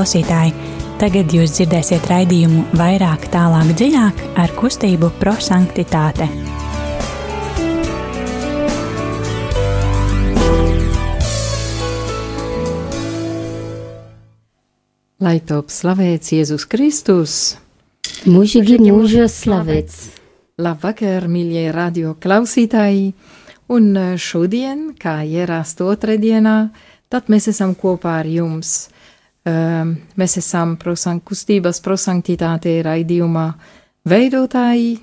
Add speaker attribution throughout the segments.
Speaker 1: klausītāji! Tagad jūs dzirdēsiet raidījumu vairāk, tālāk, dziļāk ar kustību prosanktitāte.
Speaker 2: Lai top slavēts Jēzus Kristus!
Speaker 3: Mūžīgi mūžos slavēts!
Speaker 2: Labvakar, mīļie radio klausītāji! Un šodien, kā ierasts otrdienā, tad mēs esam kopā ar jums. Um, mēs esam prosank, kustības prosanktitāte raidījumā veidotāji.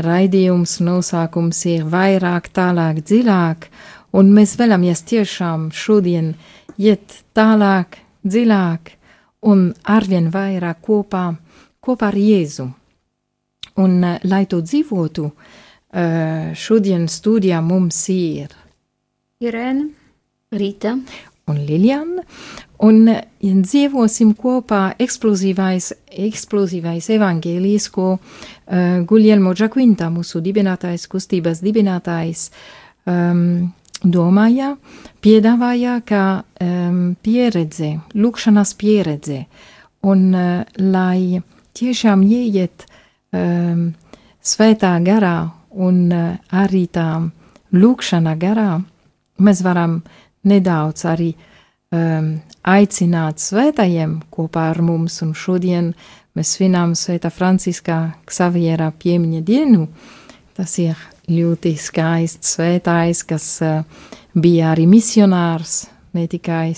Speaker 2: Raidījums nosaukums ir vairāk, tālāk, dziļāk, un mēs vēlamies tiešām šodien iet tālāk, dziļāk un arvien vairāk kopā, kopā ar Jēzu. Un, uh, lai to dzīvotu, uh, šodien studijā mums ir
Speaker 3: Irēna, Rīta
Speaker 2: un Liljana, un uh, dzīvosim kopā eksplozīvais, eksplozīvais evaņģēlijs, ko uh, Guglielmo Giaquinta, mūsu dibinātājs, kustības dibinātājs, um, domāja, piedāvāja kā um, pieredze, lūkšanas pieredze, un uh, lai tiešām ieiet um, svētā garā un uh, arī tā lūkšana garā, mēs varam nedaudz arī um, aicināt svētajiem kopā ar mums, un šodien mēs svinām Svētā Franciskā Ksaviera piemiņa dienu. Tas ir ļoti skaists svētājs, kas uh, bija arī misionārs, ne tikai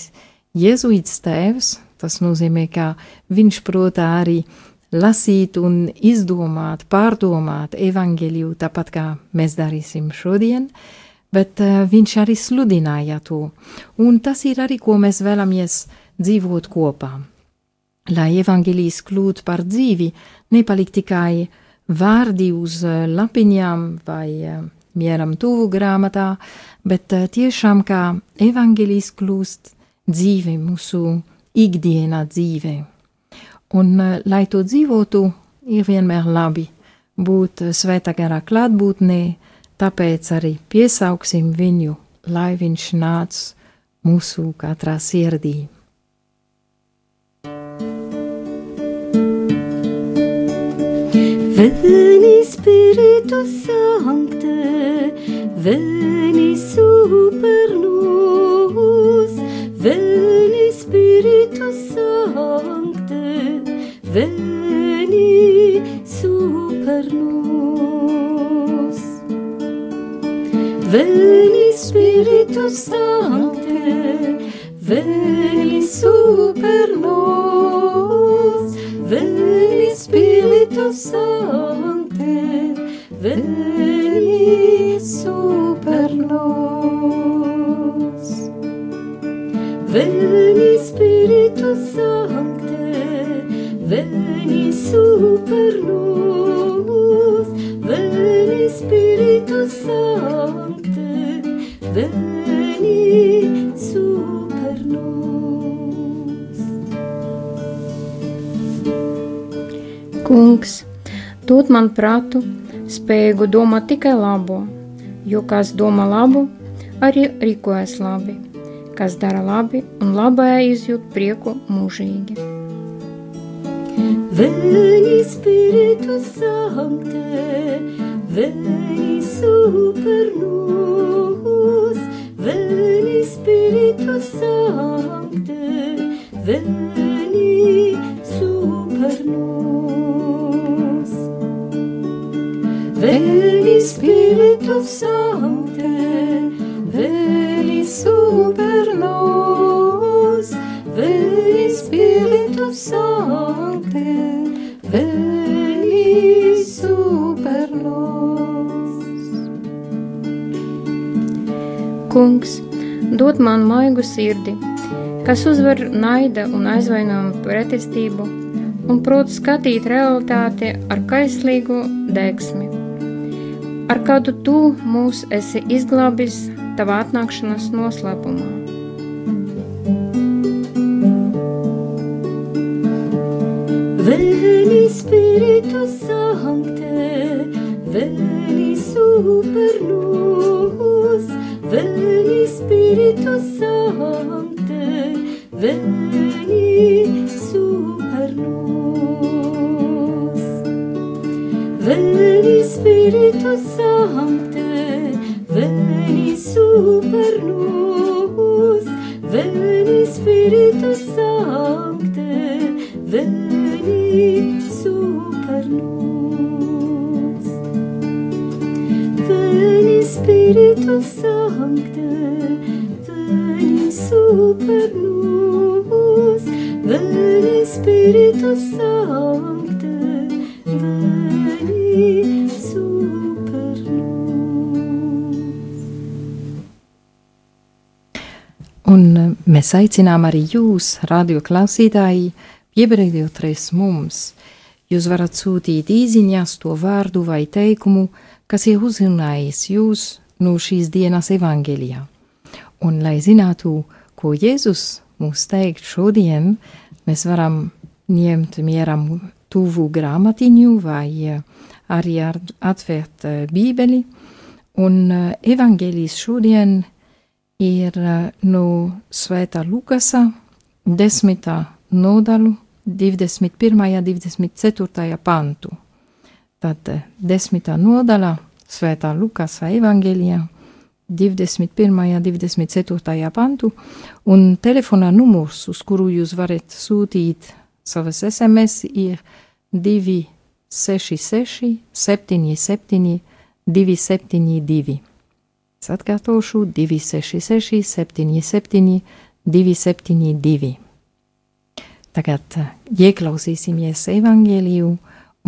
Speaker 2: jēzuīts tēvs. Tas nozīmē, ka viņš prota arī lasīt un izdomāt, pārdomāt evaņģēliju, tāpat kā mēs darīsim šodien, bet uh, viņš arī sludināja to. Un tas ir arī, ko mēs vēlamies dzīvot kopā. Lai evaņģēlijas kļūtu par dzīvi, nepalikt tikai vārdi uz lapiņām vai mieram tuvu grāmatā, bet tiešām kā evaņģēlijs kļūst dzīve mūsu ikdienā dzīvē. Un, lai to dzīvotu, ir vienmēr labi būt svētā garā klātbūtnē, tāpēc arī piesauksim viņu, lai viņš nāc mūsu katrā sirdī.
Speaker 3: Veni Spiritus Sancte, veni super nos, veni Spiritus Sancte, veni super nos. Veni Spiritus Sancte, veni super nos, veni Spiritus Sancte, veni
Speaker 4: man prātu, spēju domāt tikai labo, jo kas domā labu, arī rīkojas labi. Kas dara labi un labajā izjūt prieku mūžīgi.
Speaker 3: Veni Spiritus Sancte, veni super nos, veni Spiritus Sancte, veni super nos. Spiritus Sancte, veni super nos, veni Spiritus Sancte, veni super nos.
Speaker 4: Kungs, dod man maigu sirdi, kas uzvar naida un aizvainojumu pretestību un prot skatīt realitāti ar kaislīgu deksmi. Ar kādu tu mūs esi izglābis tavā atnākšanas noslēpumā.
Speaker 3: Veni Spiritus Sancte, veni super veni super nos. Veni Spiritus Sancte, veni super nos. Veni Spiritus Sancte, veni super nos.
Speaker 2: Un eh, mēs aicinām arī jūs, radio klausītāji, piebrīdoties mums. Jūs varat sūtīt īsiņās to vārdu vai teikumu, kas ir uzrunājis jūs no šīs dienas evangelijā. Un, lai zinātu, ko Jēzus mums teikt šodien, mēs varam ņemt mieram tuvu grāmatiņu vai eh, arī ar, atvērt eh, bībeli. Un eh, evangelijas šodien ir no Svētā Lukasa, desmitā nodaļu, 21. un 24. pantu. Tad eh, desmitā nodaļa Svētā Lukasa evangelijā, 21. un 24. pantu, un telefona numurs, uz kuru jūs varat sūtīt savas SMS, ir 266 77 272. Es atkārtošu 266, 77, 272. Tagad ieklausīsimies evaņģēliju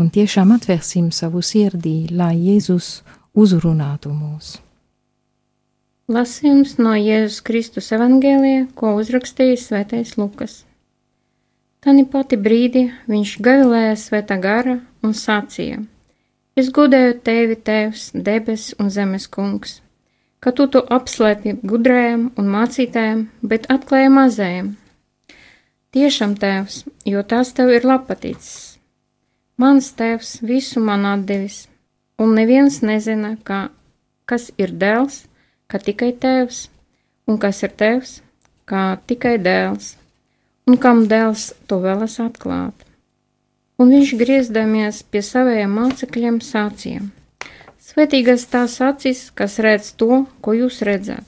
Speaker 2: un tiešām atvērsim savu sirdī, lai Jēzus uzrunātu mūs.
Speaker 4: Lasījums no Jēzus Kristus evangēlija, ko uzrakstījis Svētais Lukas. Tani pati brīdi viņš gavilēja svētā gara un sacīja: Es godēju tevi, Tēvs, debes un zemes kungs, ka tu to apslēpi gudrajam un mācītājam, bet atklāja mazajam. Tiešām, Tēvs, jo tās tev ir lapaticis. Mans Tēvs visu man atdevis, un neviens nezina, kā, kas ir dēls, kā tikai Tēvs, un kas ir Tēvs, kā tikai dēls, un kam dēls to vēlas atklāt. Un viņš griezdamies pie saviem mācekļiem sācīja: Svētīgas tās acis, kas redz to, ko jūs redzat,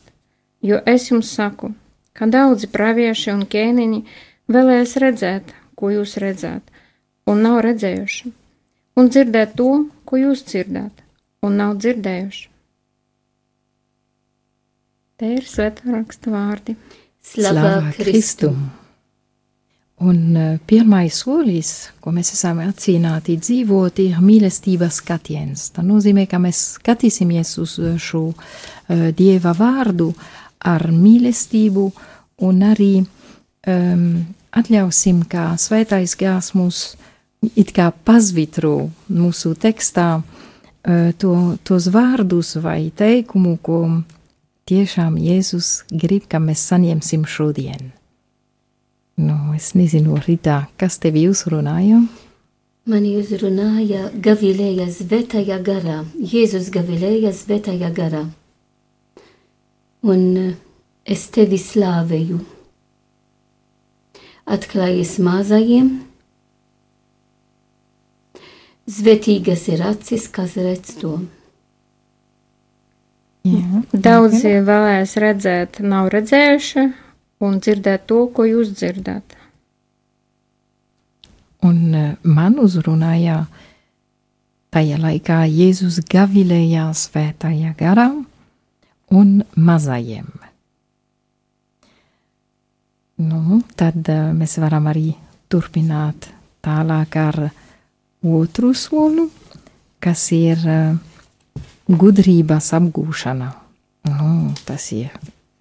Speaker 4: jo es jums saku, ka daudzi pravieši un ķēniņi vēlēs redzēt, ko jūs redzat, un nav redzējuši, un dzirdēt to, ko jūs dzirdat, un nav dzirdējuši. Te ir svētā raksta vārdi.
Speaker 3: Slava Kristum!
Speaker 2: Un eh, pirmais solis, ko mēs esam aicināti dzīvot, ir mīlestības skatiens. Tas nozīmē, ka mēs skatīsimies uz šo uh, dieva vārdu ar mīlestību un arī um, atļausim, kā svētais gās mūs it kā pazvitro mūsu tekstā uh, to, tos vārdus vai teikumu, ko tiešām Jēzus grib, ka mēs saņemsim šodien. Nu, es nezinu, Rītā, kas tevi uzrunāja?
Speaker 3: Mani uzrunāja Gavilēja svētajā garā, Jēzus Gavilēja svētajā garā. Un eh, es tevi slāvēju. Atklājies mazajiem, svētīgas ir acis, kas redz to.
Speaker 2: Jā,
Speaker 4: Daudzi vēlēs redzēt, nav redzējuši, un dzirdēt to, ko jūs dzirdat.
Speaker 2: Un eh, man uzrunāja tajā laikā Jēzus gavilējā svētajā garā un mazajiem. Nu, tad eh, mēs varam arī turpināt tālāk ar otru solu, kas ir eh, gudrības apgūšana. Nu, tas ir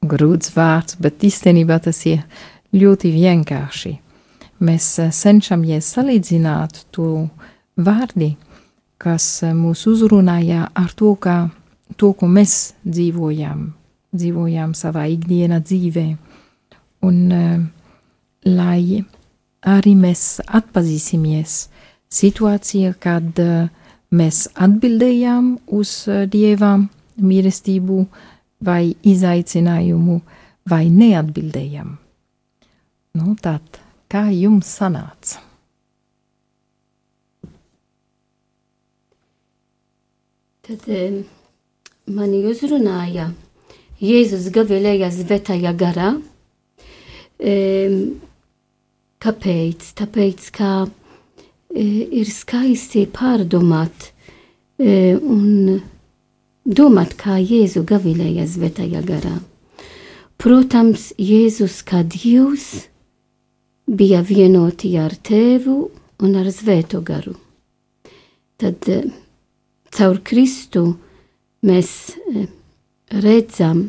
Speaker 2: grūts vārds, bet īstenībā tas ir ļoti vienkārši. Mēs eh, cenšamies salīdzināt to vārdi, kas mūs uzrunāja ar to, kā, to, ko mēs dzīvojam, dzīvojam savā ikdienā dzīvē un uh, lai arī mēs atpazīsimies situācijā, kad uh, mēs atbildējām uz eh, uh, dievām mīlestību vai izaicinājumu, vai neatbildējām. Nu, tad, kā jums sanāca?
Speaker 3: Tad e, mani uzrunāja Jēzus Gavilējas Vetajā garā, Kāpēc? Tāpēc, ka uh, ir skaisti pārdomāt uh, un domāt, kā Jēzu Gavilēja Zvetajā garā. Protams, Jēzus kā Dievs bija vienoti ar tēvu un ar svēto garu. Tad uh, caur Kristu mēs redzam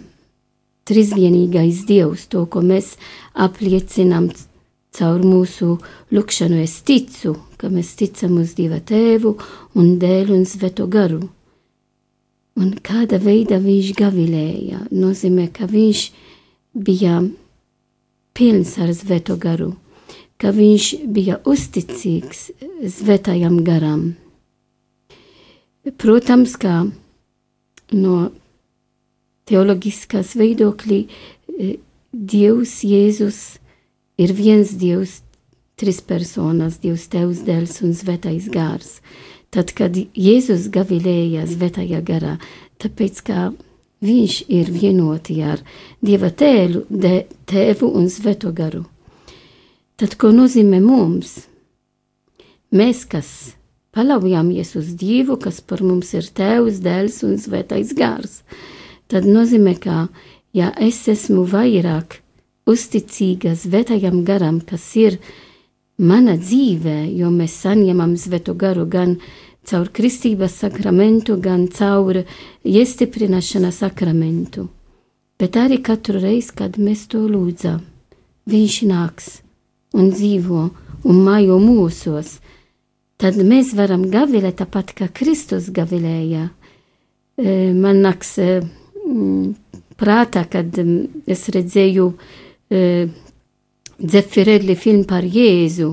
Speaker 3: trīsvienīgais Dievs, to, ko mēs apliecinām caur mūsu lūkšanu. Es ticu, ka mēs ticam uz Dieva tēvu un dēlu un sveto garu. Un kāda veida viņš gavilēja, nozīmē, ka viņš bija pilns ar sveto garu, ka viņš bija uzticīgs svētajam garam. Protams, ka no teoloģiskās viedokļa e, Dievs, Jēzus ir viens Dievs, trīs personas, Dievs, Tevs, Dēls un Svētais gars. Tad, kad Jēzus gavilēja Svētajā garā, tāpēc, ka viņš ir vienoti ar Dieva tēlu, de, tēvu un Svēto garu. Tad, ko nozīmē mums? Mēs, kas paļaujamies uz Dievu, kas par mums ir Tēvs, Dēls un Svētais Gars. Tad nozīmē, ka, ja es esmu vairāk uzticīga Svētajam garam, kas ir mana dzīvē, jo mēs saņemam Svēto garu gan caur kristības sakramentu, gan caur iestiprināšanas sakramentu. Bet arī katru reizi, kad mēs to lūdzam, viņš nāks un dzīvo un mājo mūsos tad mēs varam gavilēt tāpat kā Kristus gavilēja. E, man nāks e, prātā, kad es redzēju Dzefirelli e, filmu par Jēzu,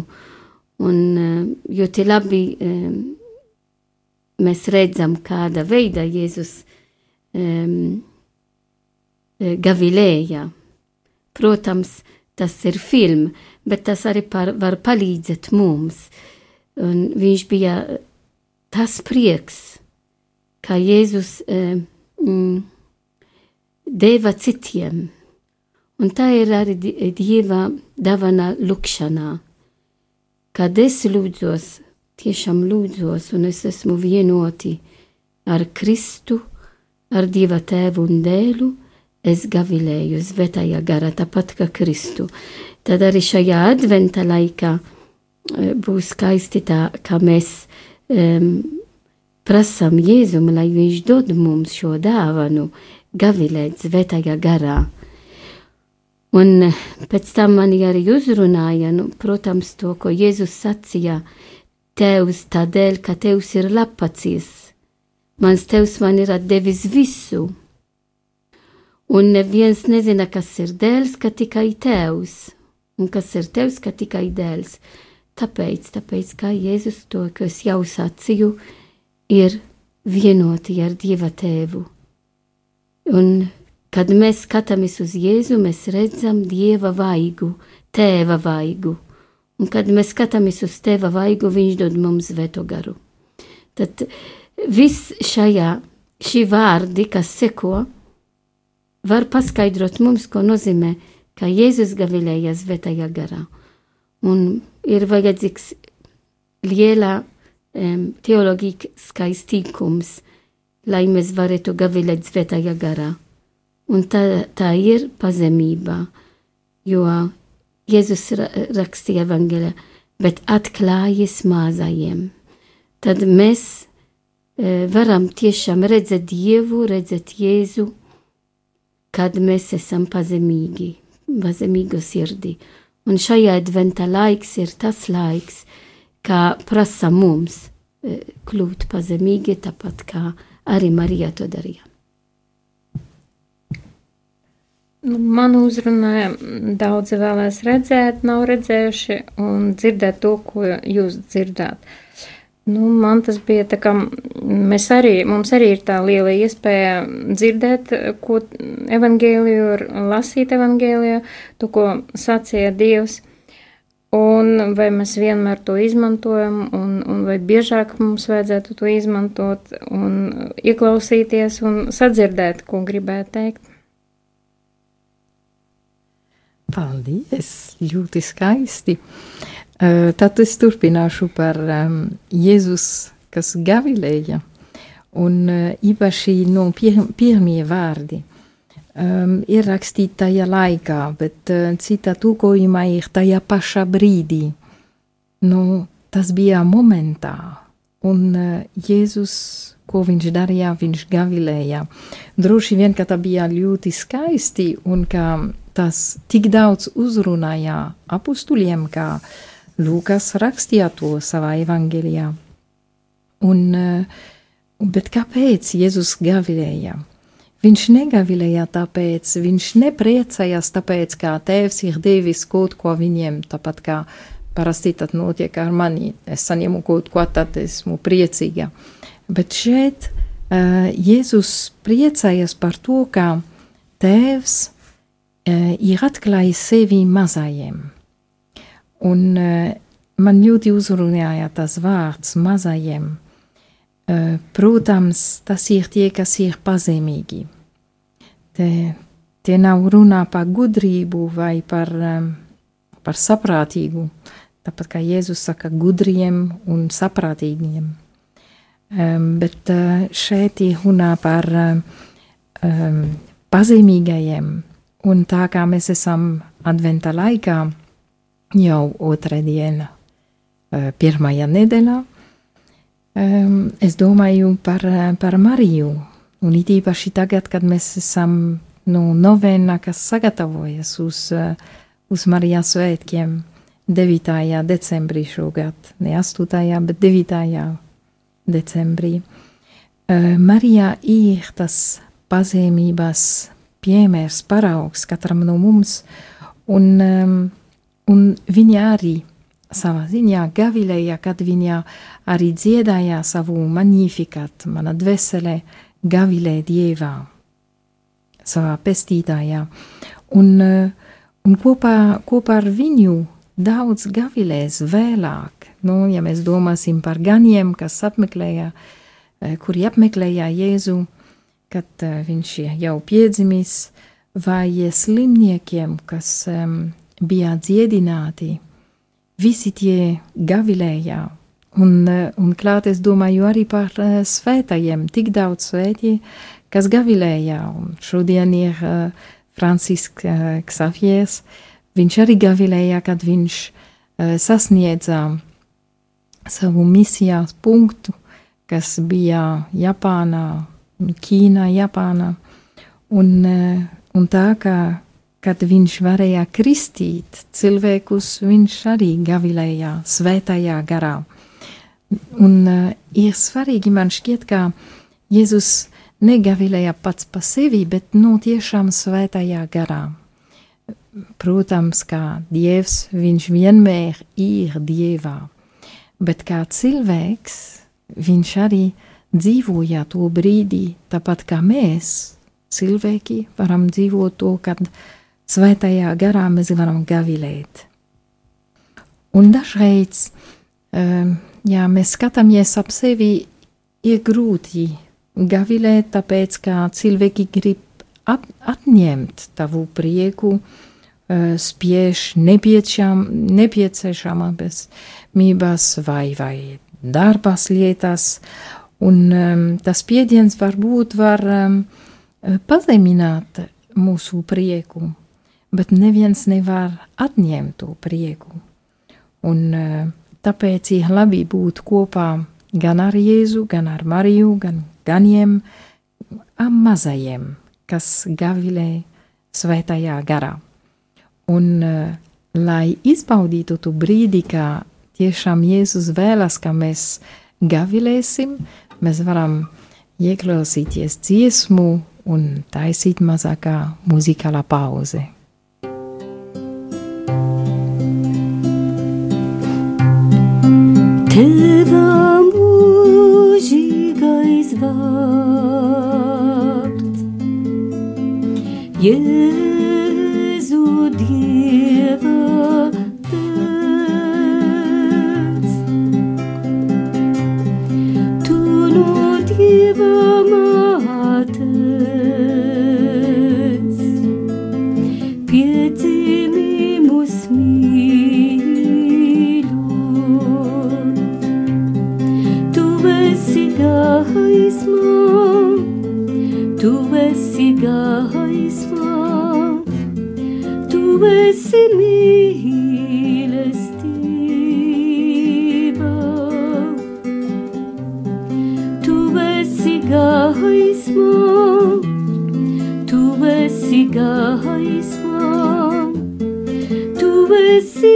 Speaker 3: un ļoti labi mēs redzam, kāda veida Jēzus gavilēja. Protams, tas ir film, bet tas arī par, var palīdzēt mums. Un viņš bija tas prieks, kā Jēzus eh, mm, deva citiem. Un tā ir arī Dieva dāvana lūkšanā. Kad es lūdzos, tiešām lūdzos, un es esmu vienoti ar Kristu, ar Dieva tēvu un dēlu, es gavilēju svētajā garā, tāpat kā Kristu. Tad arī šajā adventa laikā būs skaisti tā, kā mēs um, prasām Jēzum, lai viņš dod mums šo dāvanu, gavilēt svētajā garā. Un pēc tam man arī uzrunāja, nu, protams, to, ko Jēzus sacīja, Tevs tādēļ, ka Tevs ir lapacies. Mans Tevs man ir devis visu. Un neviens nezina, kas ir dēls, ka tikai Tevs. Un kas ir Tevs, ka tikai dēls. Tāpēc, tāpēc kā Jēzus to, kas jau sacīju, ir vienoti ar Dieva tēvu. Un, kad mēs skatāmies uz Jēzu, mēs redzam Dieva vaigu, tēva vaigu. Un, kad mēs skatāmies uz tēva vaigu, viņš dod mums svēto garu. Tad viss šajā, šī vārdi, kas seko, var paskaidrot mums, ko nozīmē, ka Jēzus gavilēja svētajā garā. Un ir vajadzīgs liela um, teoloģiskais tīkums, lai mēs varētu gavilēt svētajā garā. Un tā, tā ir pazemība, jo Jēzus rakstīja evangelē, bet atklājas mazajiem. Tad mēs e, varam tiešām redzēt Dievu, redzēt Jēzu, kad mēs esam pazemīgi, pazemīgu sirdī. Un šajā adventa laiks ir tas laiks, kā prasa mums e, kļūt pazemīgi, tāpat kā arī Marija to darīja.
Speaker 4: Nu, man uzrunāja, daudzi vēlēs redzēt, nav redzējuši un dzirdēt to, ko jūs dzirdāt. Nu, man tas bija tā, ka mēs arī, mums arī ir tā liela iespēja dzirdēt, ko evangēliju lasīt evangēliju, to, ko sacīja Dievs. Un vai mēs vienmēr to izmantojam, un, un vai biežāk mums vajadzētu to izmantot, un ieklausīties un sadzirdēt, ko gribētu teikt.
Speaker 2: Paldies! Ļoti skaisti. Uh, tad es turpināšu par um, Jēzus, kas gavilēja, un uh, īpaši no pir pirmie vārdi um, ir rakstīti tajā laikā, bet uh, cita tūkojumā ir tajā pašā brīdī. Nu, tas bija momentā, un uh, Jēzus, ko viņš darīja, viņš gavilēja. Droši vien, ka tā bija ļoti skaisti, un ka tas tik daudz uzrunāja apustuliem, kā Lūkas rakstīja to savā evangelijā. Un, uh, bet kāpēc Jēzus gavilēja? Viņš negavilēja tāpēc, viņš nepriecājās tāpēc, kā tēvs ir devis kaut ko viņiem, tāpat kā parasti tad notiek ar mani. Es saņemu kaut ko, tad esmu priecīga. Bet šeit uh, Jēzus priecājas par to, ka tēvs uh, ir atklājis sevi mazajiem. Un uh, man ļoti uzrunāja tas vārds mazajiem. Protams, tas ir tie, kas ir pazemīgi. Te, tie nav runā par gudrību vai par, par saprātīgu, tāpat kā Jēzus saka, gudriem un saprātīgiem. Bet šeit ir runā par um, pazīmīgajiem, un tā kā mēs esam adventa laikā, jau otrā diena, pirmajā nedēļā, um, es domāju par, par Mariju, Un it īpaši tagad, kad mēs esam nu, novēnā, kas sagatavojas uz, uh, uz Marijas svētkiem 9. decembrī šogad, ne 8. bet 9. decembrī. Uh, Marijā ir tas pazemības piemērs, paraugs katram no mums, un, um, un viņa arī savā ziņā gavilēja, kad viņa arī dziedāja savu magnifikat, mana dvēselē, gavilē dievā, savā pestītājā, un, eh, un kopā, kopā ar viņu daudz gavilēs vēlāk. Nu, ja mēs domāsim par ganiem, kas apmeklēja, eh, kuri apmeklēja Jēzu, kad eh, viņš jau piedzimis, vai slimniekiem, kas um, bija dziedināti, visi tie gavilēja Un, eh, un klāt es domāju arī par uh, svētajiem, tik daudz svētie, kas gavilēja, un šodien ir uh, Francisks uh, Xaviers, viņš arī gavilēja, kad viņš uh, sasniedza savu misijas punktu, kas bija Japānā, Ķīnā, Japānā, un, uh, un tā kā, kad viņš varēja kristīt cilvēkus, viņš arī gavilēja svētajā garā. Un uh, ir svarīgi man šķiet, ka Jēzus negavilēja pats pa sevi, bet nu tiešām svētajā garā. Protams, kā Dievs, viņš vienmēr ir Dievā, bet kā cilvēks, viņš arī dzīvoja to brīdi, tāpat kā mēs, cilvēki, varam dzīvot to, kad svētajā garā mēs varam gavilēt. Un dažreiz ja mēs skatāmies ap sevi, ir grūti gavilēt, tāpēc ka cilvēki grib ap, atņemt tavu prieku, uh, spiež nepieciešam, nepieciešamības mības vai, vai darbas lietas, un tas spiediens varbūt var um, pazemināt mūsu prieku, bet neviens nevar atņemt to prieku. Un uh, Tāpēc ir labi būt kopā gan ar Jēzu, gan ar Mariju, gan ganiem, am mazajiem, kas gavilē svētajā garā. Un, uh, lai izbaudītu to brīdi, kā tiešām Jēzus vēlas, ka mēs gavilēsim, mēs varam ieklausīties dziesmu un taisīt mazākā muzikālā pauze.
Speaker 3: Tu esi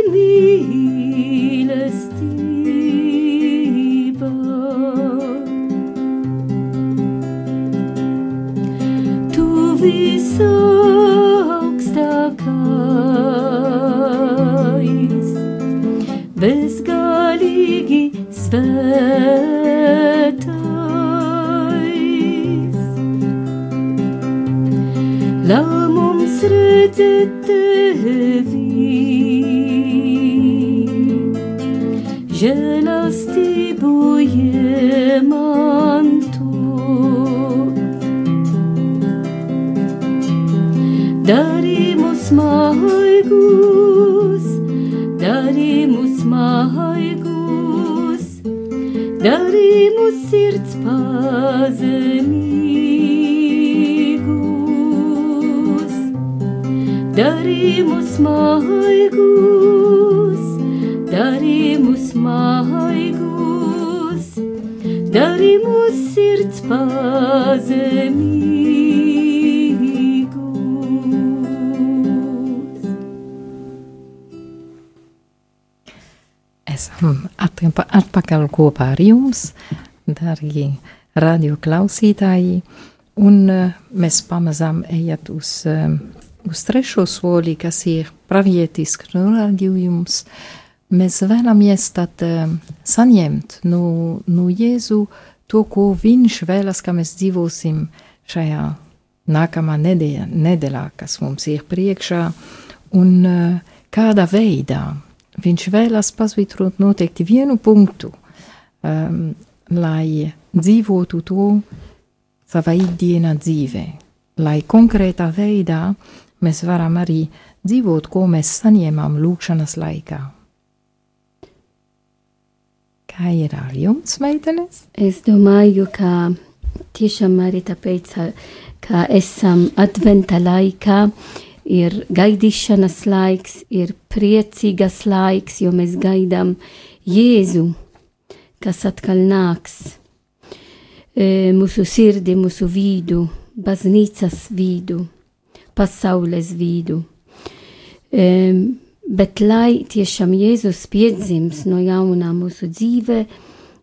Speaker 3: dari mūs sirds pazemīgus.
Speaker 2: Esam atpa atpakaļ kopā ar jums, darbie radio klausītāji, un eh, mēs pamazām ejam uz, eh, uz trešo soli, kas ir pravietisks norādījums. Mēs vēlamies tad eh, saņemt no, no Jēzu to, ko viņš vēlas, ka mēs dzīvosim šajā nākamā nedēļa, nedēļā, kas mums ir priekšā, un eh, kādā veidā viņš vēlas pasvitrot noteikti vienu punktu, um, lai dzīvotu to savā ikdienā dzīvē, lai konkrētā veidā mēs varam arī dzīvot, ko mēs saņēmām lūkšanas laikā. Kā ir ar jums, meitenes?
Speaker 3: Es domāju, ka tiešām arī tāpēc, ka esam adventa laikā, ir gaidīšanas laiks, ir priecīgas laiks, jo mēs gaidām Jēzu, kas atkal nāks e, mūsu sirdi, mūsu vidu, baznīcas vidu, pasaules vidu. E, bet lai tiešām Jēzus piedzims no jaunā mūsu dzīve,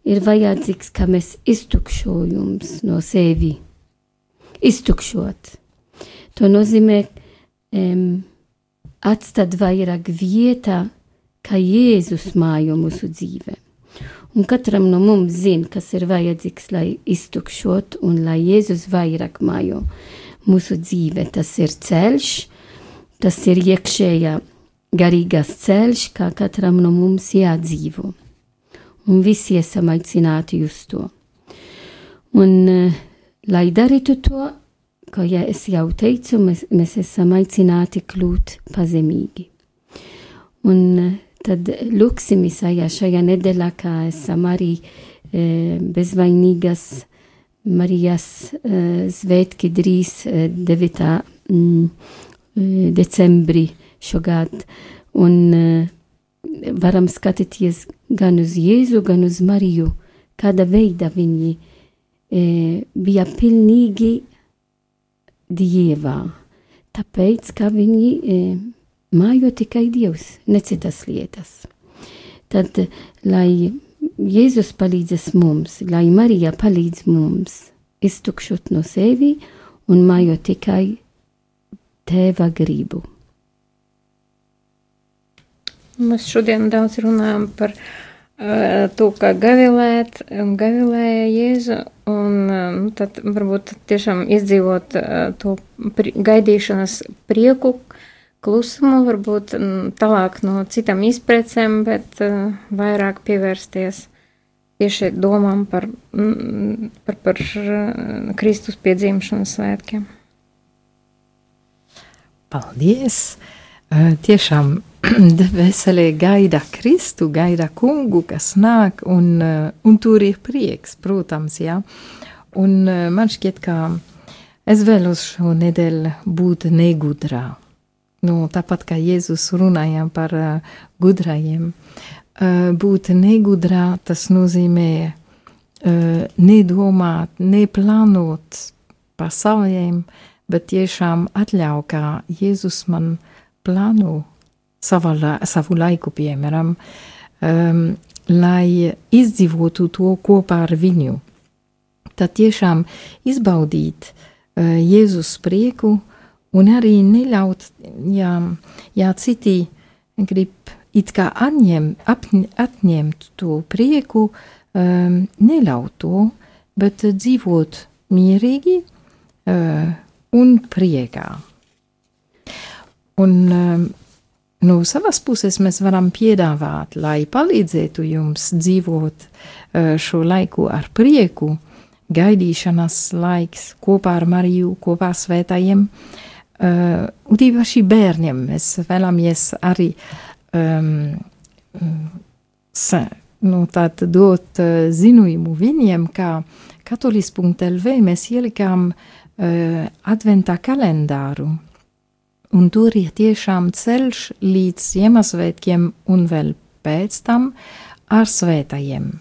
Speaker 3: ir vajadzīgs, ka mēs iztukšojums no sevi. Iztukšot. To nozīmē um, atstāt vairāk vietā, kā Jēzus mājo mūsu dzīvē. Un katram no mums zina, kas ir vajadzīgs, lai iztukšot un lai Jēzus vairāk mājo mūsu dzīvē. Tas ir ceļš, tas ir iekšējā garīgās ceļš, kā katram no mums jādzīvo. Un visi esam aicināti uz to. Un, uh, lai darītu to, kā ja es jau teicu, mēs, mēs esam aicināti kļūt pazemīgi. Un uh, tad lūksim Isaijā šajā nedēļā, kā esam arī e, bezvainīgas Marijas e, svētki drīz e, 9. Mm, e, decembrī šogad. Un e, varam skatīties gan uz Jēzu, gan uz Mariju, kāda veida viņi e, bija pilnīgi dievā. Tāpēc, ka viņi e, mājo tikai Dievs, ne citas lietas. Tad, lai Jēzus palīdzas mums, lai Marija palīdz mums iztukšot no sevi un mājo tikai tēva gribu.
Speaker 4: Mēs šodien daudz runājam par uh, to, kā gavilēt, gavilēja Jēzu, un uh, tad varbūt tiešām izdzīvot uh, to pri gaidīšanas prieku, klusumu, varbūt mm, tālāk no citām izprecēm, bet vairāk pievērsties tieši domām par, mm, par, par Kristus piedzimšanas svētkiem.
Speaker 2: Paldies! Tiešām veselē gaida Kristu, gaida kungu, kas nāk, un, uh, un tur ir prieks, protams, jā. Un uh, man šķiet, ka Es vēlos šo nedēļu būt negudrā. Nu, tāpat kā Jēzus runājām par uh, gudrajiem. Uh, būt negudrā tas nozīmē uh, nedomāt, neplānot par saviem, bet tiešām atļauj, kā Jēzus man plāno savu, la, savu laiku, piemēram, um, lai izdzīvotu to kopā ar viņu. Tad tiešām izbaudīt uh, Jēzus prieku un arī neļaut, ja, ja citi grib it kā atņem, apņ, atņemt to prieku, um, neļaut to, bet dzīvot mierīgi uh, un priekā. Un um, No savas puses mēs varam piedāvāt, lai palīdzētu jums dzīvot šo laiku ar prieku, gaidīšanas laiks kopā ar Mariju, kopā ar svētājiem, un īpaši bērniem mēs vēlamies arī um, nu, dot ziņojumu viņiem, ka katolis.lv mēs ielikām uh, adventā kalendāru un tur ir tiešām ceļš līdz Ziemassvētkiem un vēl pēc tam ar svētajiem.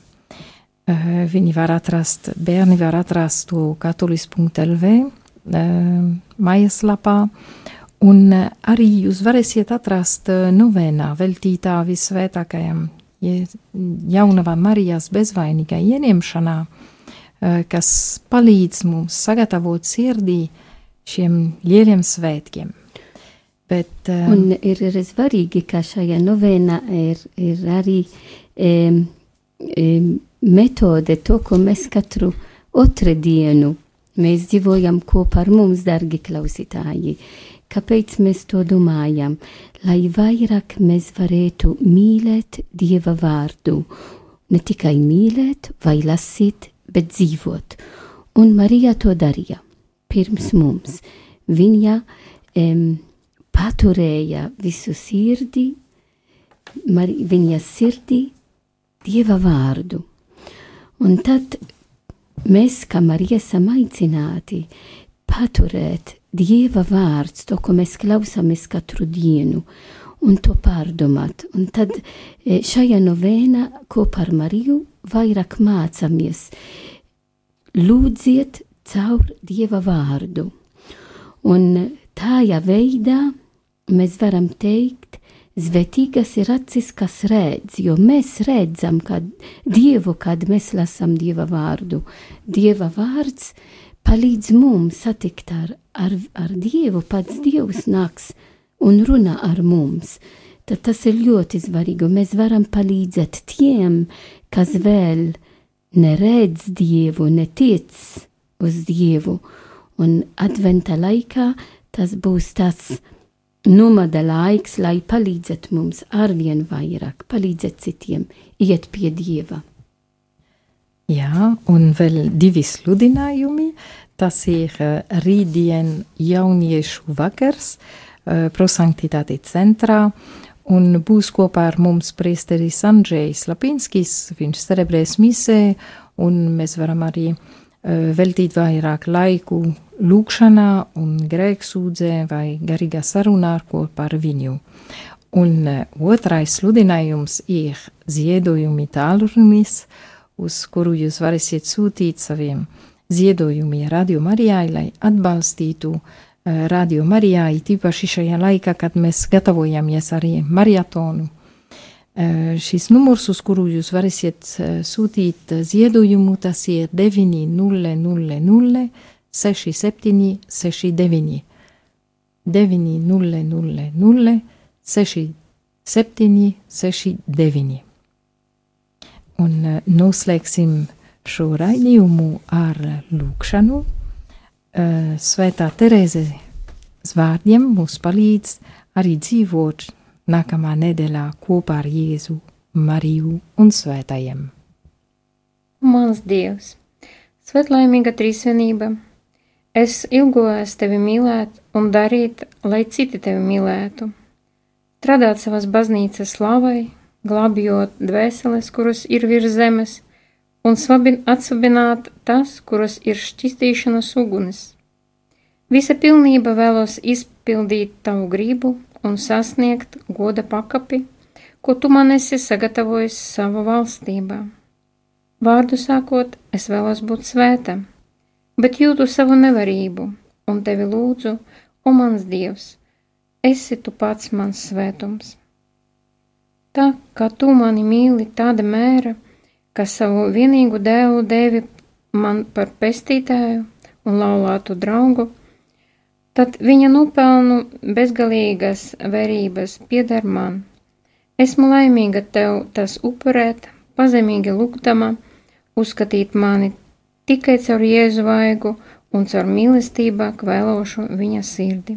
Speaker 2: Uh, viņi var atrast, bērni var atrast to katolis.lv uh, mājaslapā, un uh, arī jūs varēsiet atrast novēnā veltītā visvētākajam jaunavā Marijas bezvainīgai ieņemšanā, kas palīdz mums sagatavot sirdī šiem lieliem svētkiem.
Speaker 3: Bet, um, un ir arī svarīgi, ka šajā novēnā ir, ir arī um, um, metode, to, ko mēs katru otru dienu mēs dzīvojam kopā ar mums, dargi klausītāji. Kāpēc mēs to domājam? Lai vairāk mēs varētu mīlēt Dieva vārdu. Ne tikai mīlēt vai lasīt, bet dzīvot. Un Marija to darīja pirms mums. Viņa um, paturēja visu sirdi, viņa sirdī, Dieva vārdu. Un tad mēs, kā Marija, esam aicināti paturēt Dieva vārds, to, ko mēs klausāmies katru dienu, un to pārdomāt. Un tad e, šajā novēnā kopā ar Mariju vairāk mācāmies lūdziet caur Dieva vārdu. Un tādā veidā mēs varam teikt, Zvetīgas ir acis, kas redz, jo mēs redzam, kad Dievu, kad mēs lasām Dieva vārdu. Dieva vārds palīdz mums satikt ar, ar, ar Dievu, pats Dievs nāks un runā ar mums. Tad tas ir ļoti svarīgi, un mēs varam palīdzēt tiem, kas vēl neredz Dievu, netic uz Dievu. Un adventa laikā tas būs tas nomada laiks, lai palīdzētu mums arvien vairāk, palīdzēt citiem, iet pie Dieva.
Speaker 2: Jā, un vēl divi sludinājumi. Tas ir uh, rītdien jauniešu vakars uh, prosanktitāti centrā, un būs kopā ar mums priesteris Andrzejs Lapinskis, viņš celebrēs misē, un mēs varam arī uh, veltīt vairāk laiku lūkšanā un grēksūdzē vai garīgā sarunā ar ko par viņu. Un otrais sludinājums ir ziedojumi tālrunis, uz kuru jūs varēsiet sūtīt saviem ziedojumiem Radio Marijai, lai atbalstītu Radio Marijai, tīpaši šajā laikā, kad mēs gatavojamies arī marietonu. Uh, šis numurs, uz kuru jūs varēsiet uh, sūtīt ziedojumu, tas ir 9000 67, 69, 900, 67, 69. Un noslēgsim šo raidījumu ar lūkšanu. Svētā Terēze vārdiem mums palīdz arī dzīvot nākamā nedēļā kopā ar Jēzu, Mariju un Svētajiem.
Speaker 4: Mans Dievs, svētlaimīga trīsvienība! Es ilgojos tevi mīlēt un darīt, lai citi tevi mīlētu. Strādāt savas baznīcas slavai, glābjot dvēseles, kuras ir virs zemes, un atsabināt tas, kuras ir šķistīšanas uguns.
Speaker 5: Visa pilnība vēlos izpildīt tavu gribu un sasniegt goda pakapi, ko tu man esi sagatavojis savu valstībā. Vārdu sākot, es vēlos būt svētam, bet jūtu savu nevarību un tevi lūdzu, o mans Dievs, esi tu pats mans svētums. Tā kā tu mani mīli tāda mēra, ka savu vienīgu dēlu devi man par pestītāju un laulātu draugu, tad viņa nopelnu bezgalīgas vērības pieder man. Esmu laimīga tev tas upurēt, pazemīgi lūgdama, uzskatīt mani tikai caur jēzu vaigu un caur mīlestībā kvēlošu viņa sirdi.